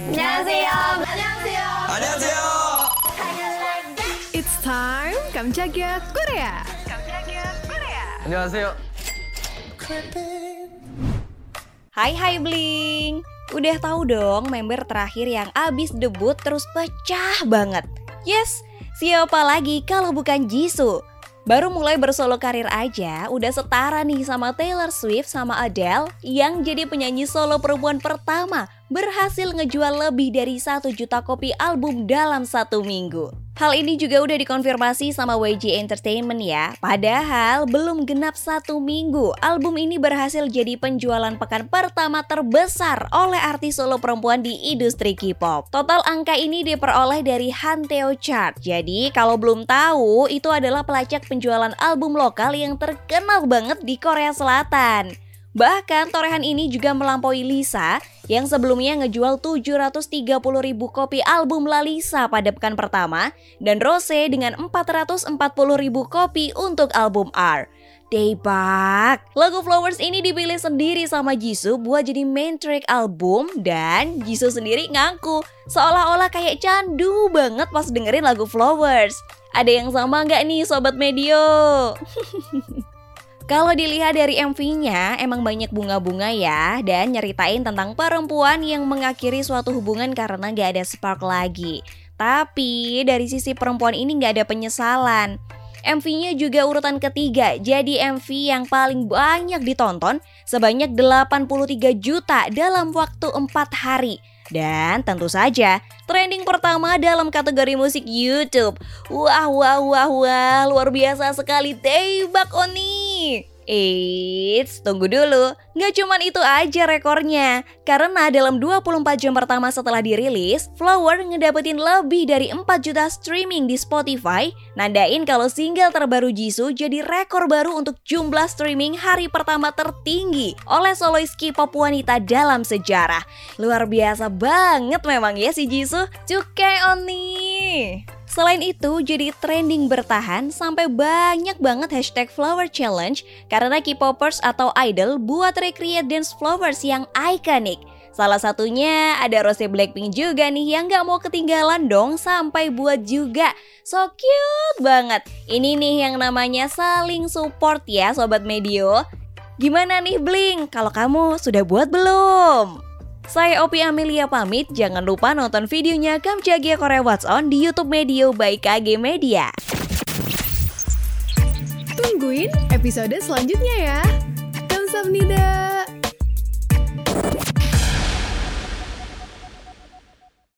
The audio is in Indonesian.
안녕하세요. 안녕하세요. 안녕하세요. It's time 깜짝이야 Korea. 안녕하세요. Hai hai Bling Udah tahu dong member terakhir yang abis debut terus pecah banget Yes, siapa lagi kalau bukan Jisoo Baru mulai bersolo karir aja udah setara nih sama Taylor Swift sama Adele Yang jadi penyanyi solo perempuan pertama berhasil ngejual lebih dari 1 juta kopi album dalam satu minggu Hal ini juga udah dikonfirmasi sama YG Entertainment ya. Padahal belum genap satu minggu, album ini berhasil jadi penjualan pekan pertama terbesar oleh artis solo perempuan di industri K-pop. Total angka ini diperoleh dari Hanteo Chart. Jadi kalau belum tahu, itu adalah pelacak penjualan album lokal yang terkenal banget di Korea Selatan. Bahkan torehan ini juga melampaui Lisa yang sebelumnya ngejual 730 ribu kopi album Lalisa pada pekan pertama dan Rose dengan 440 ribu kopi untuk album R. Daebak. Lagu Flowers ini dipilih sendiri sama Jisoo buat jadi main track album dan Jisoo sendiri ngaku seolah-olah kayak candu banget pas dengerin lagu Flowers. Ada yang sama nggak nih Sobat Medio? Kalau dilihat dari MV-nya, emang banyak bunga-bunga ya, dan nyeritain tentang perempuan yang mengakhiri suatu hubungan karena gak ada spark lagi. Tapi dari sisi perempuan ini gak ada penyesalan. MV-nya juga urutan ketiga, jadi MV yang paling banyak ditonton sebanyak 83 juta dalam waktu 4 hari. Dan tentu saja, trending pertama dalam kategori musik YouTube. Wah, wah, wah, wah, luar biasa sekali tebak Oni. Eits, tunggu dulu. Nggak cuman itu aja rekornya. Karena dalam 24 jam pertama setelah dirilis, Flower ngedapetin lebih dari 4 juta streaming di Spotify, nandain kalau single terbaru Jisoo jadi rekor baru untuk jumlah streaming hari pertama tertinggi oleh solois K-pop wanita dalam sejarah. Luar biasa banget memang ya si Jisoo. Cukai Oni. Selain itu, jadi trending bertahan sampai banyak banget hashtag Flower Challenge karena K-popers atau idol buat recreate dance flowers yang ikonik. Salah satunya ada Rose Blackpink juga nih yang gak mau ketinggalan dong sampai buat juga. So cute banget. Ini nih yang namanya saling support ya Sobat Medio. Gimana nih Bling? Kalau kamu sudah buat belum? Saya Opi Amelia pamit, jangan lupa nonton videonya Kamjagia Korea What's On di Youtube Medio by KG Media. Tungguin episode selanjutnya ya. Kamsahamnida.